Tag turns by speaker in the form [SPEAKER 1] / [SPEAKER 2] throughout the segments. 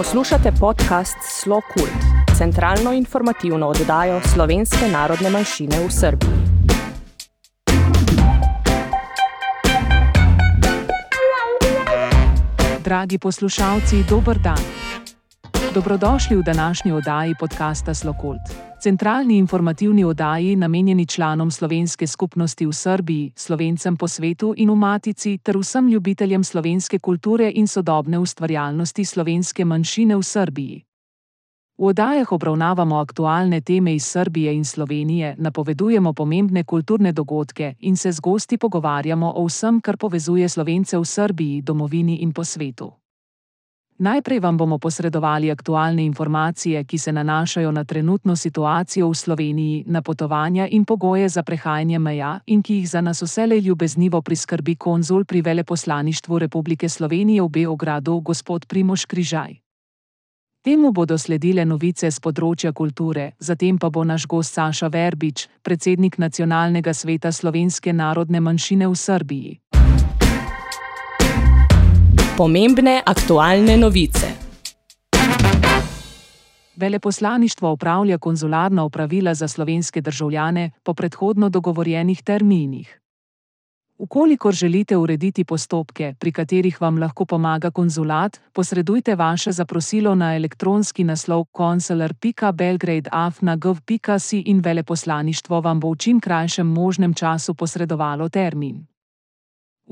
[SPEAKER 1] Poslušate podcast Slo Kult, centralno informativno oddajo slovenske narodne manjšine v Srbiji.
[SPEAKER 2] Dragi poslušalci, dober dan. Dobrodošli v današnji oddaji podcasta Slokult centralni informativni oddaji namenjeni članom slovenske skupnosti v Srbiji, slovencem po svetu in v Matici ter vsem ljubiteljem slovenske kulture in sodobne ustvarjalnosti slovenske manjšine v Srbiji. V oddajah obravnavamo aktualne teme iz Srbije in Slovenije, napovedujemo pomembne kulturne dogodke in se z gosti pogovarjamo o vsem, kar povezuje slovence v Srbiji, domovini in po svetu. Najprej vam bomo posredovali aktualne informacije, ki se nanašajo na trenutno situacijo v Sloveniji, na potovanja in pogoje za prehajanje meja, in ki jih za nas vse ljubeznivo priskrbi konzul pri veleposlaništvu Republike Slovenije v Beogradu, gospod Primoš Križaj. Temu bodo sledile novice z področja kulture, zatem pa bo naš gost Saša Verbič, predsednik Nacionalnega sveta slovenske narodne manjšine v Srbiji
[SPEAKER 1] pomembne aktualne novice.
[SPEAKER 2] Veleposlaništvo upravlja konzularna opravila za slovenske državljane po predhodno dogovorjenih terminih. Ukolikor želite urediti postopke, pri katerih vam lahko pomaga konzulat, posredujte vaše zaprosilo na elektronski naslov consular.belgrade.af.gov.si in veleposlaništvo vam bo v čim krajšem možnem času posredovalo termin.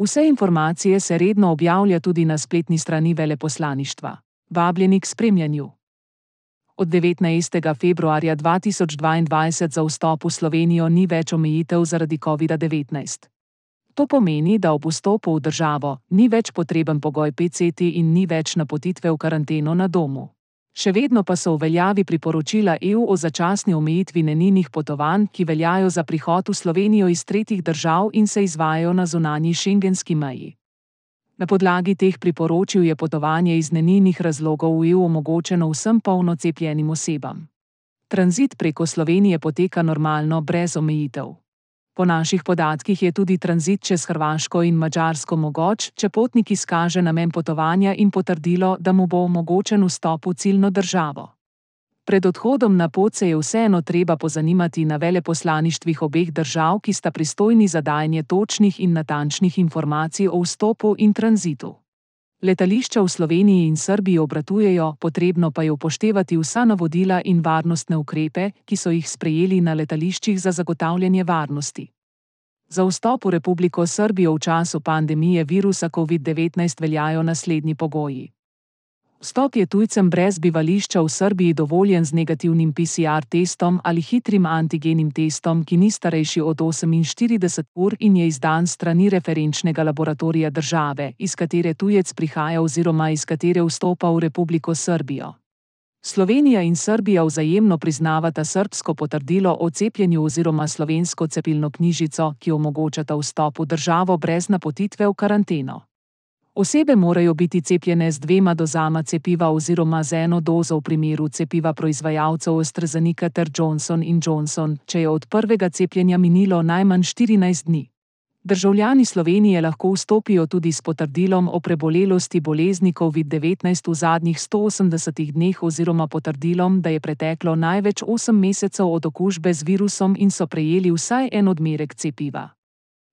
[SPEAKER 2] Vse informacije se redno objavlja tudi na spletni strani veleposlaništva. Vabljeni k spremljanju. Od 19. februarja 2022 za vstop v Slovenijo ni več omejitev zaradi COVID-19. To pomeni, da ob vstopu v državo ni več potreben pogoj PCT in ni več napotitve v karanteno na domu. Še vedno pa so v veljavi priporočila EU o začasni omejitvi neninih potovanj, ki veljajo za prihod v Slovenijo iz tretjih držav in se izvajajo na zunanji šengenski meji. Na podlagi teh priporočil je potovanje iz neninih razlogov v EU omogočeno vsem polnocepljenim osebam. Tranzit preko Slovenije poteka normalno, brez omejitev. Po naših podatkih je tudi tranzit čez Hrvaško in Mačarsko mogoč, če potnik izkaže namen potovanja in potrdilo, da mu bo omogočen vstop v ciljno državo. Pred odhodom na pot se je vseeno treba pozanimati na veleposlaništvih obeh držav, ki sta pristojni za dajanje točnih in natančnih informacij o vstopu in tranzitu. Letališča v Sloveniji in Srbiji obratujejo, potrebno pa je upoštevati vsa navodila in varnostne ukrepe, ki so jih sprejeli na letališčih za zagotavljanje varnosti. Za vstop v Republiko Srbijo v času pandemije virusa COVID-19 veljajo naslednji pogoji. Vstop je tujcem brez bivališča v Srbiji dovoljen z negativnim PCR testom ali hitrim antigenim testom, ki ni starejši od 48 ur in je izdan strani referenčnega laboratorija države, iz katere tujec prihaja oziroma iz katere vstopa v Republiko Srbijo. Slovenija in Srbija vzajemno priznavata srbsko potrdilo o cepljenju oziroma slovensko cepilno knjižico, ki omogočata vstop v državo brez napotitve v karanteno. Osebe morajo biti cepljene z dvema dozama cepiva oziroma z eno dozo v primeru cepiva proizvajalcev AstraZeneca ter Johnson Johnson, če je od prvega cepljenja minilo najmanj 14 dni. Državljani Slovenije lahko vstopijo tudi s potrdilom o prebolelosti bolezni COVID-19 v zadnjih 180 dneh oziroma potrdilom, da je preteklo največ 8 mesecev od okužbe z virusom in so prejeli vsaj en odmerek cepiva.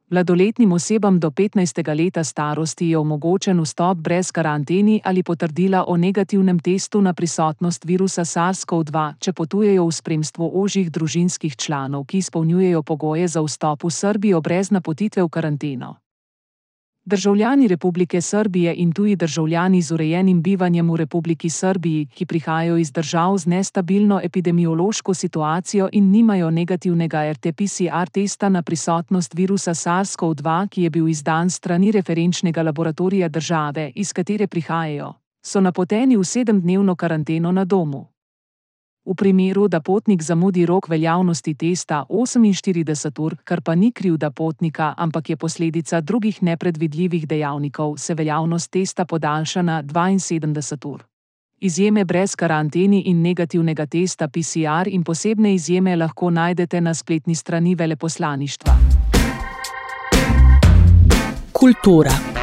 [SPEAKER 2] Mladoletnim osebam do 15. leta starosti je omogočen vstop brez karanteni ali potrdila o negativnem testu na prisotnost virusa SARS-CoV-2, če potujejo v spremstvu ožjih družinskih članov, ki izpolnjujejo pogoje za vstop v Srbijo brez napotitve v karanteno. Državljani Republike Srbije in tuji državljani z urejenim bivanjem v Republiki Srbiji, ki prihajajo iz držav z nestabilno epidemiološko situacijo in nimajo negativnega RT-PCR testa na prisotnost virusa SARS-CoV-2, ki je bil izdan strani referenčnega laboratorija države, iz katere prihajajo, so napoteni v sedemdnevno karanteno na domu. V primeru, da potnik zamudi rok veljavnosti testa 48 ur, kar pa ni krivda potnika, ampak je posledica drugih nepredvidljivih dejavnikov, se veljavnost testa podaljša na 72 ur. Izjeme brez karanteni in negativnega testa PCR in posebne izjeme lahko najdete na spletni strani veleposlaništva. Kultura.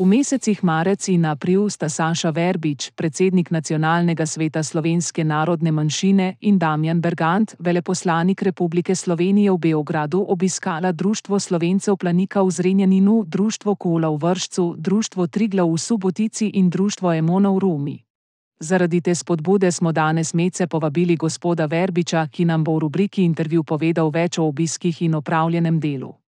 [SPEAKER 2] V mesecih marec in april sta Saša Verbič, predsednik Nacionalnega sveta slovenske narodne manjšine, in Damjan Bergant, veleposlanik Republike Slovenije v Beogradu, obiskala Društvo slovencev Planika v Zrenjaninu, Društvo Kola v Vršcu, Društvo Trigla v Subotici in Društvo Emona v Rumi. Zaradi te spodbude smo danes mece povabili gospoda Verbiča, ki nam bo v rubriki intervju povedal več o obiskih in opravljenem delu.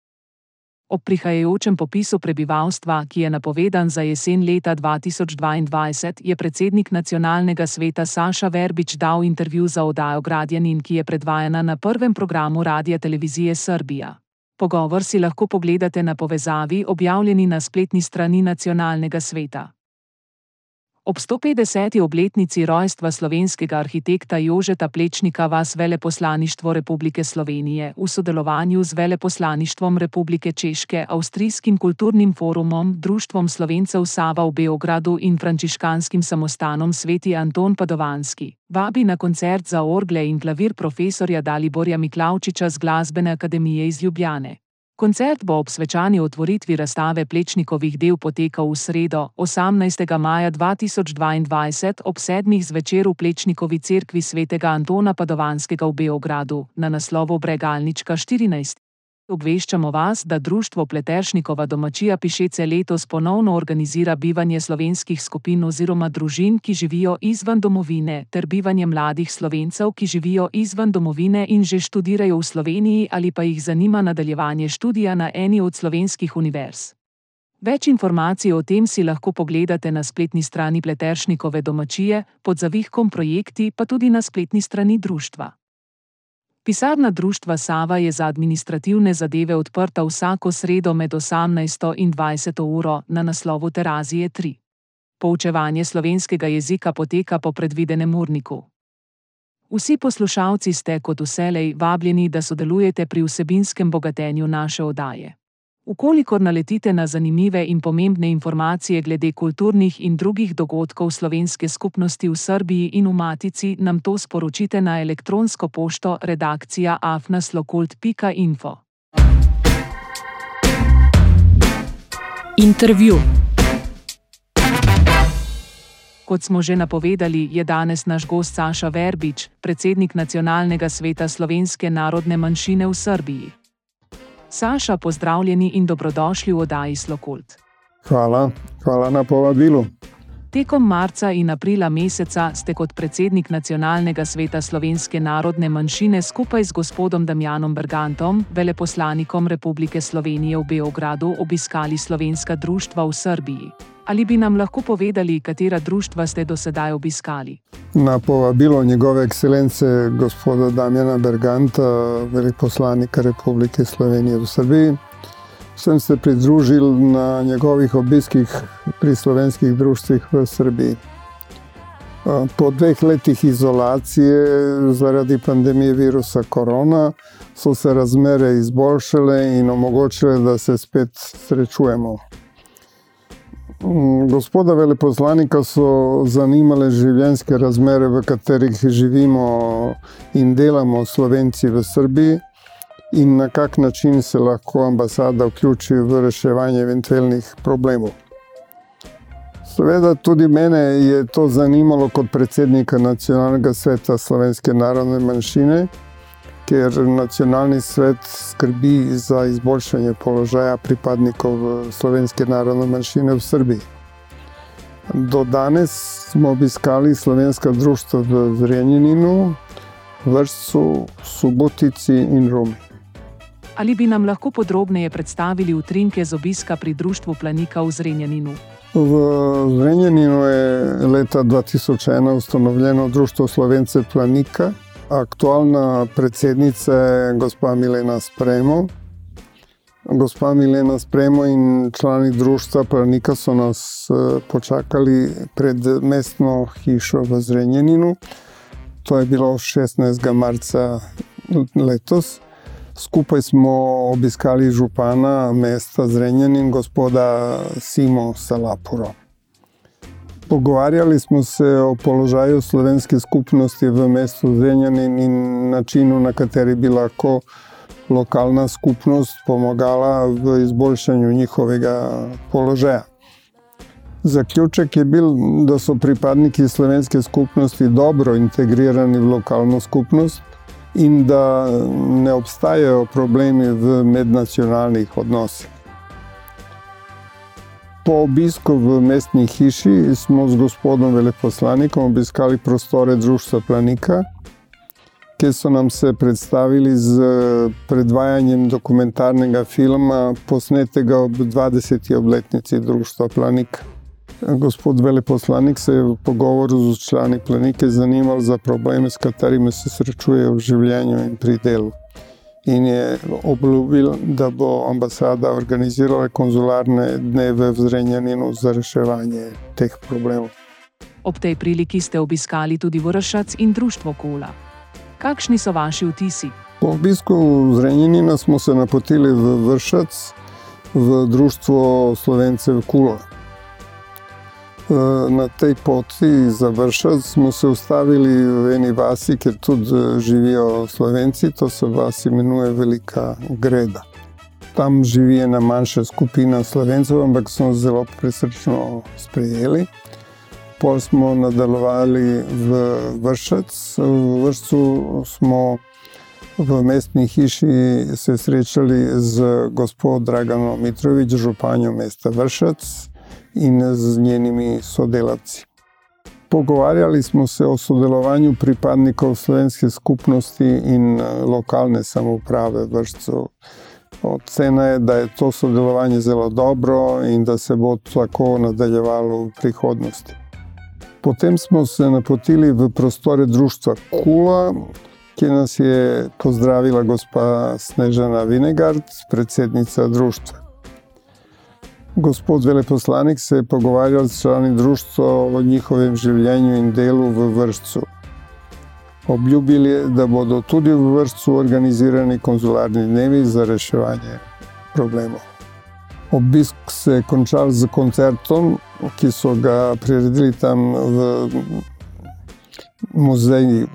[SPEAKER 2] Ob prihajajočem popisu prebivalstva, ki je napovedan za jesen leta 2022, je predsednik nacionalnega sveta Saša Verbič dal intervju za oddajo Gradjanin, ki je predvajana na prvem programu Radia Televizije Srbija. Pogovor si lahko pogledate na povezavi, objavljeni na spletni strani nacionalnega sveta. Ob 150. obletnici rojstva slovenskega arhitekta Jožeta Plečnika vas Veleposlaništvo Republike Slovenije v sodelovanju z Veleposlaništvom Republike Češke, Avstrijskim kulturnim forumom, Društvom Slovencev Sava v Beogradu in Frančiškanskim samostanom Sveti Anton Padovanski vabi na koncert za orgle in klavir profesorja Daliborja Miklavčiča z Glasbene akademije iz Ljubljane. Koncert bo ob svečani otvoritvi razstave Plečnikovih del potekal v sredo, 18. maja 2022 ob sedmih zvečer v Plečnikovi cerkvi svetega Antona Padovanskega v Beogradu na naslovu Bregalnička 14. Obveščamo vas, da Društvo Pleteršnikova domačija Pišece letos ponovno organizira bivanje slovenskih skupin oziroma družin, ki živijo izven domovine, ter bivanje mladih slovencev, ki živijo izven domovine in že študirajo v Sloveniji ali pa jih zanima nadaljevanje študija na eni od slovenskih univerz. Več informacij o tem si lahko pogledate na spletni strani Pleteršnikove domačije, pod zavihkom projekti pa tudi na spletni strani društva. Pisarna društva Sava je za administrativne zadeve odprta vsako sredo med 18 in 20 uro na naslovu Terazije 3. Poučevanje slovenskega jezika poteka po predvidenem urniku. Vsi poslušalci ste kot vselej vabljeni, da sodelujete pri vsebinskem bogatenju naše oddaje. Ukolikor naletite na zanimive in pomembne informacije glede kulturnih in drugih dogodkov slovenske skupnosti v Srbiji in v Matici, nam to sporočite na elektronsko pošto redakcija afnaslokult.info. Intervju. Kot smo že napovedali, je danes naš gost Saša Verbič, predsednik Nacionalnega sveta slovenske narodne manjšine v Srbiji. Saša, pozdravljeni in dobrodošli v oddaji Slokult.
[SPEAKER 3] Hvala, hvala na povabilu.
[SPEAKER 2] Tekom marca in aprila meseca ste kot predsednik Nacionalnega sveta slovenske narodne manjšine skupaj z gospodom Damjanom Bergantom, veleposlanikom Republike Slovenije v Beogradu, obiskali slovenska društva v Srbiji. Ali bi nam lahko povedali, katera društva ste do sedaj obiskali?
[SPEAKER 3] Na povabilo njegove ekscelence gospoda Damjana Berganta, veleposlanika Republike Slovenije v Srbiji, sem se pridružil na njegovih obiskih pri slovenskih društvih v Srbiji. Po dveh letih izolacije zaradi pandemije virusa korona so se razmere izboljšale in omogočile, da se spet srečujemo. Mm, gospoda veleposlanika so zanimale življenjske razmere, v katerih živimo in delamo Slovenci v Srbiji, in na kak način se lahko ambasada vključi v reševanje eventualnih problemov. Seveda, tudi mene je to zanimalo kot predsednika Nacionalnega sveta slovenske narodne manjšine ker nacionalni svet skrbi za izboljšanje položaja pripadnikov slovenske narodne manjšine v Srbiji. Do danes smo obiskali slovenska društva v Zrenjaninu, Vršcu, Subotici in Rumi.
[SPEAKER 2] Ali bi nam lahko podrobneje predstavili utrinke z obiska pri društvu Planika v Zrenjaninu?
[SPEAKER 3] V Zrenjaninu je leta 2001 ustanovljeno društvo Slovence Planika, aktualna predsednica je gospa Milena Spremo. Gospa Milena Spremo in člani društva Pravnika so nas eh, počakali pred mestno hišo v Zrenjaninu. To je bilo 16. marca letos. Skupaj smo obiskali župana mesta Zrenjanin, gospoda Simo Salapuro. Pogovarjali smo se o položaju slovenske skupnosti v mestu Zrenjanin in načinu, na kateri bi lahko lokalna skupnost pomagala v izboljšanju njihovega položaja. Zaključek je bil, da so pripadniki slovenske skupnosti dobro integrirani v lokalno skupnost in da ne obstajajo problemi v mednacionalnih odnosih. Po obisku v mestni hiši smo z gospodom veleposlanikom obiskali prostore Društva Planika, kjer so nam se predstavili z predvajanjem dokumentarnega filma, posnetega ob 20. obletnici Društva Planika. Gospod veleposlanik se je v pogovoru z člani Planike zanimal za probleme, s katerimi se srečujejo v življenju in pri delu. In je obljubil, da bo ambasada organizirala konzularne dneve v Zrenjaninu za reševanje teh problemov.
[SPEAKER 2] Ob tej priliki ste obiskali tudi Vršac in društvo Kula. Kakšni so vaši vtisi?
[SPEAKER 3] Po obisku v Zrenjaninu smo se napotili v Vršac, v društvo Slovencev Kula. Na tej poti za vršac smo se ustavili v eni vasi, kjer tudi živijo slovenci, to se vas imenuje Velika Greda. Tam živi ena manjša skupina slovencev, ampak so zelo presrčno sprejeli. Pol smo nadaljevali v vršac. V vršcu smo v mestni hiši se srečali z gospod Dragano Mitrovič, županjo mesta Vršac in z njenimi sodelavci. Pogovarjali smo se o sodelovanju pripadnikov slovenske skupnosti in eh, lokalne samouprave vršcev. Ocena je, da je to sodelovanje zelo dobro in da se bo tako nadaljevalo v prihodnosti. Potem smo se napotili v prostore društva Kula, ki nas je pozdravila gospa Snežana Vinegard, predsednica društva. Gospod veleposlanik se je pogovarjal s člani društva o njihovem življenju in delu v vršcu. Obljubili, da bodo tudi v vršcu organizirani konzularni dnevi za reševanje problemov. Obisk se je končal z koncertom, ki so ga priredili tam v muzeju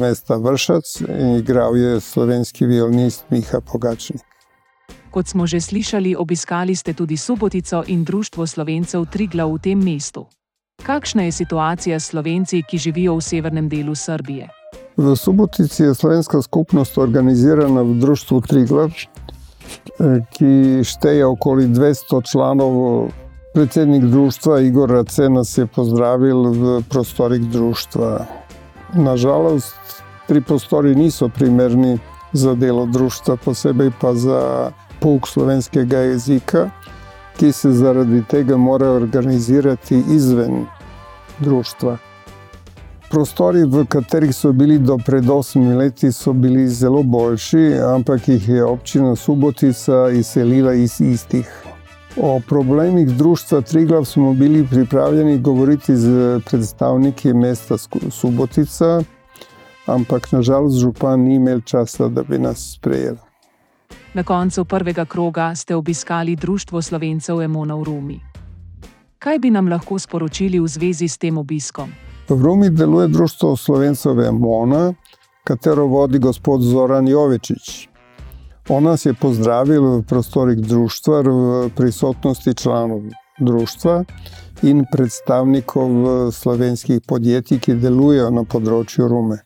[SPEAKER 3] mesta Vršac in igral je slovenski violinist Miha Pogačnik.
[SPEAKER 2] Kot smo že slišali, obiskali ste tudi Subotico in Društvo slovencev Trigla v tem mestu. Kakšna je situacija s slovenci, ki živijo v severnem delu Srbije?
[SPEAKER 3] V Subotici je slovenska skupnost organizirana v Društvu Trigla, ki šteje okoli 200 članov. Predsednik društva Igor Race nas je pozdravil v prostorih društva. Nažalost, tri prostori niso primerni za delo društva, posebej pa za pouk slovenskega jezika, ki se zaradi tega mora organizirati izven društva. Prostori, v katerih so bili do pred osmimi leti, so bili zelo boljši, ampak jih je občina Subotica izselila iz istih. O problemih društva Triglav smo bili pripravljeni govoriti z predstavniki mesta Subotica, ampak nažalost župan ni imel časa, da bi nas sprejel.
[SPEAKER 2] Na koncu prvega kroga ste obiskali Društvo slovencev Emona v Rumi. Kaj bi nam lahko sporočili v zvezi s tem obiskom?
[SPEAKER 3] V Rumi deluje Društvo slovencev Emona, katero vodi gospod Zoran Jovečič. On nas je pozdravil v prostorih društva, v prisotnosti članov društva in predstavnikov slovenskih podjetij, ki delujejo na področju Rume.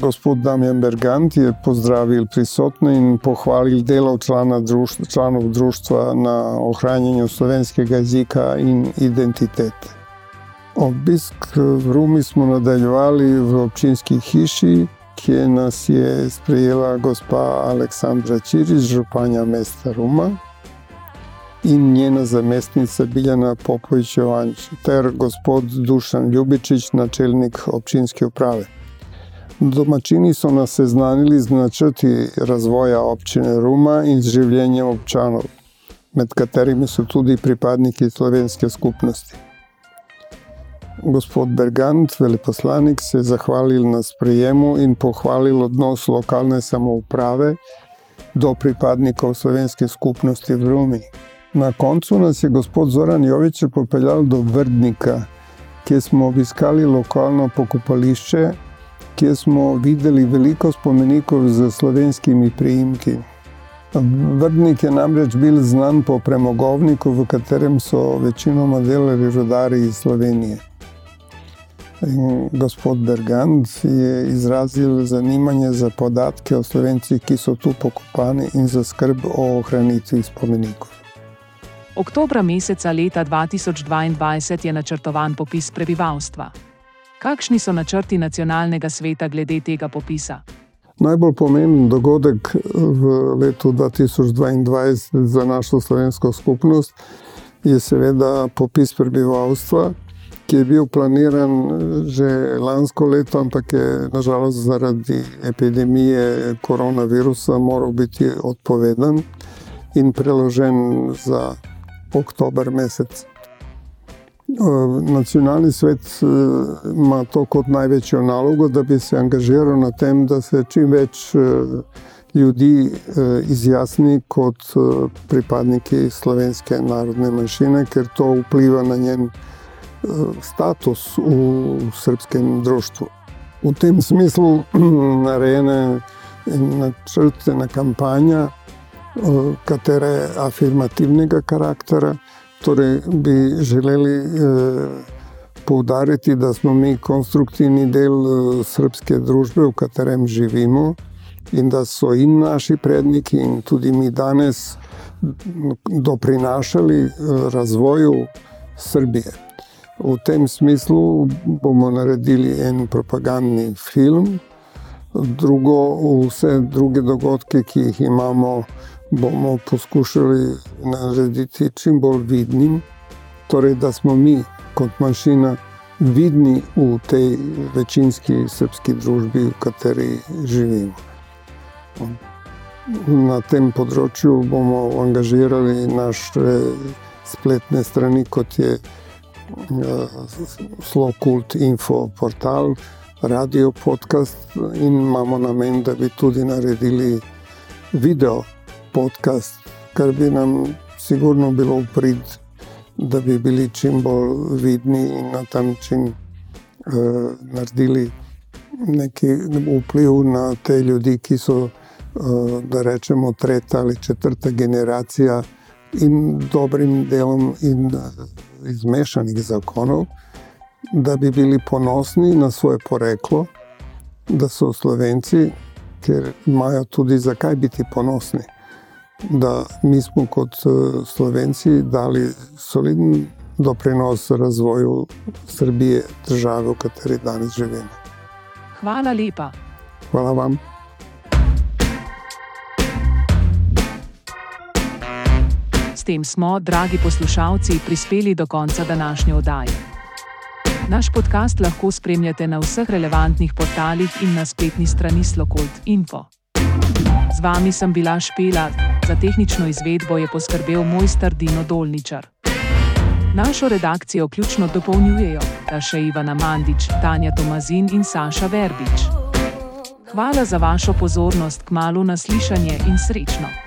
[SPEAKER 3] Gospod Damien Bergant je pozdravil prisotne in pohvalil delo društva, članov društva na ohranjanju slovenskega jezika in identitete. Obisk v Rumi smo nadaljevali v občinski hiši, kjer nas je sprejela gospa Aleksandra Čiriš, županja mesta Ruma in njena zamestnica Biljana Popovič Jovanč ter gospod Dušan Ljubičič, načelnik občinske uprave. Domačini so nas seznanili z načrti razvoja občine Ruma in z življenjem občanov, med katerimi so tudi pripadniki slovenske skupnosti. Gospod Bergant, veleposlanik, se je zahvalil na sprejemu in pohvalil odnos lokalne samouprave do pripadnikov slovenske skupnosti v Rumi. Na koncu nas je gospod Zoran Jovič popeljal do Vrdnika, kjer smo obiskali lokalno pokopališče kjer smo videli veliko spomenikov z slovenskimi priimki. Vrdnik je namreč bil znan po premogovniku, v katerem so večinoma delali rudari iz Slovenije. In gospod Bergant je izrazil zanimanje za podatke o slovencih, ki so tu pokopani, in za skrb o ohranitvi spomenikov.
[SPEAKER 2] Oktobra meseca leta 2022 je načrtovan popis prebivalstva. Kakšni so načrti nacionalnega sveta glede tega popisa?
[SPEAKER 3] Najbolj pomemben dogodek v letu 2022 za našo slovensko skupnost je seveda popis prebivalstva, ki je bil planiran že lansko leto, ampak je nažalost zaradi epidemije koronavirusa moral biti odpovedan in preložen za oktober mesec. Nacionalni svet eh, ima to kot največjo nalogo, da bi se angažiral na tem, da se čim več eh, ljudi eh, izjasni kot pripadniki slovenske narodne manjšine, ker to vpliva na njen status v srpskem društvu. V tem smislu narejene načrtena kampanja, katere afirmativnega karaktera. Torej, bi želeli eh, poudariti, da smo mi konstruktivni del eh, srpske družbe, v katerem živimo, in da so in naši predniki, in tudi mi danes doprinašali eh, razvoju Srbije. V tem smislu bomo naredili en propagandni film, drugo, vse druge dogodke, ki jih imamo bomo poskušali narediti čim bolj vidnim, torej da smo mi kot manjšina vidni v tej večinski srpski družbi, v kateri živimo. Na tem področju bomo angažirali naše spletne strani, kot je Slokult Info portal, radio podcast in imamo namen, da bi tudi naredili video podcast, kar bi nam sigurno bilo v prid, da bi bili čim bolj vidni in na ta način uh, naredili neki vpliv na te ljudi, ki so, uh, da rečemo, tretja ali četrta generacija in dobrim delom in uh, izmešanih zakonov, da bi bili ponosni na svoje poreklo, da so Slovenci, ker imajo tudi zakaj biti ponosni da mi smo kot eh, Slovenci dali soliden doprinos razvoju Srbije, države, v kateri danes živimo.
[SPEAKER 2] Hvala lepa.
[SPEAKER 3] Hvala vam.
[SPEAKER 2] S tem smo, dragi poslušalci, prispeli do konca današnje oddaje. Naš podcast lahko spremljate na vseh relevantnih portalih in na spletni strani Slokult.info. Z vami sem bila Špela, za tehnično izvedbo je poskrbel mojster Dino Dolničar. Našo redakcijo ključno dopolnjujejo še Ivana Mandič, Tanja Tomazin in Saša Verbič. Hvala za vašo pozornost, k malu naslišanje in srečno!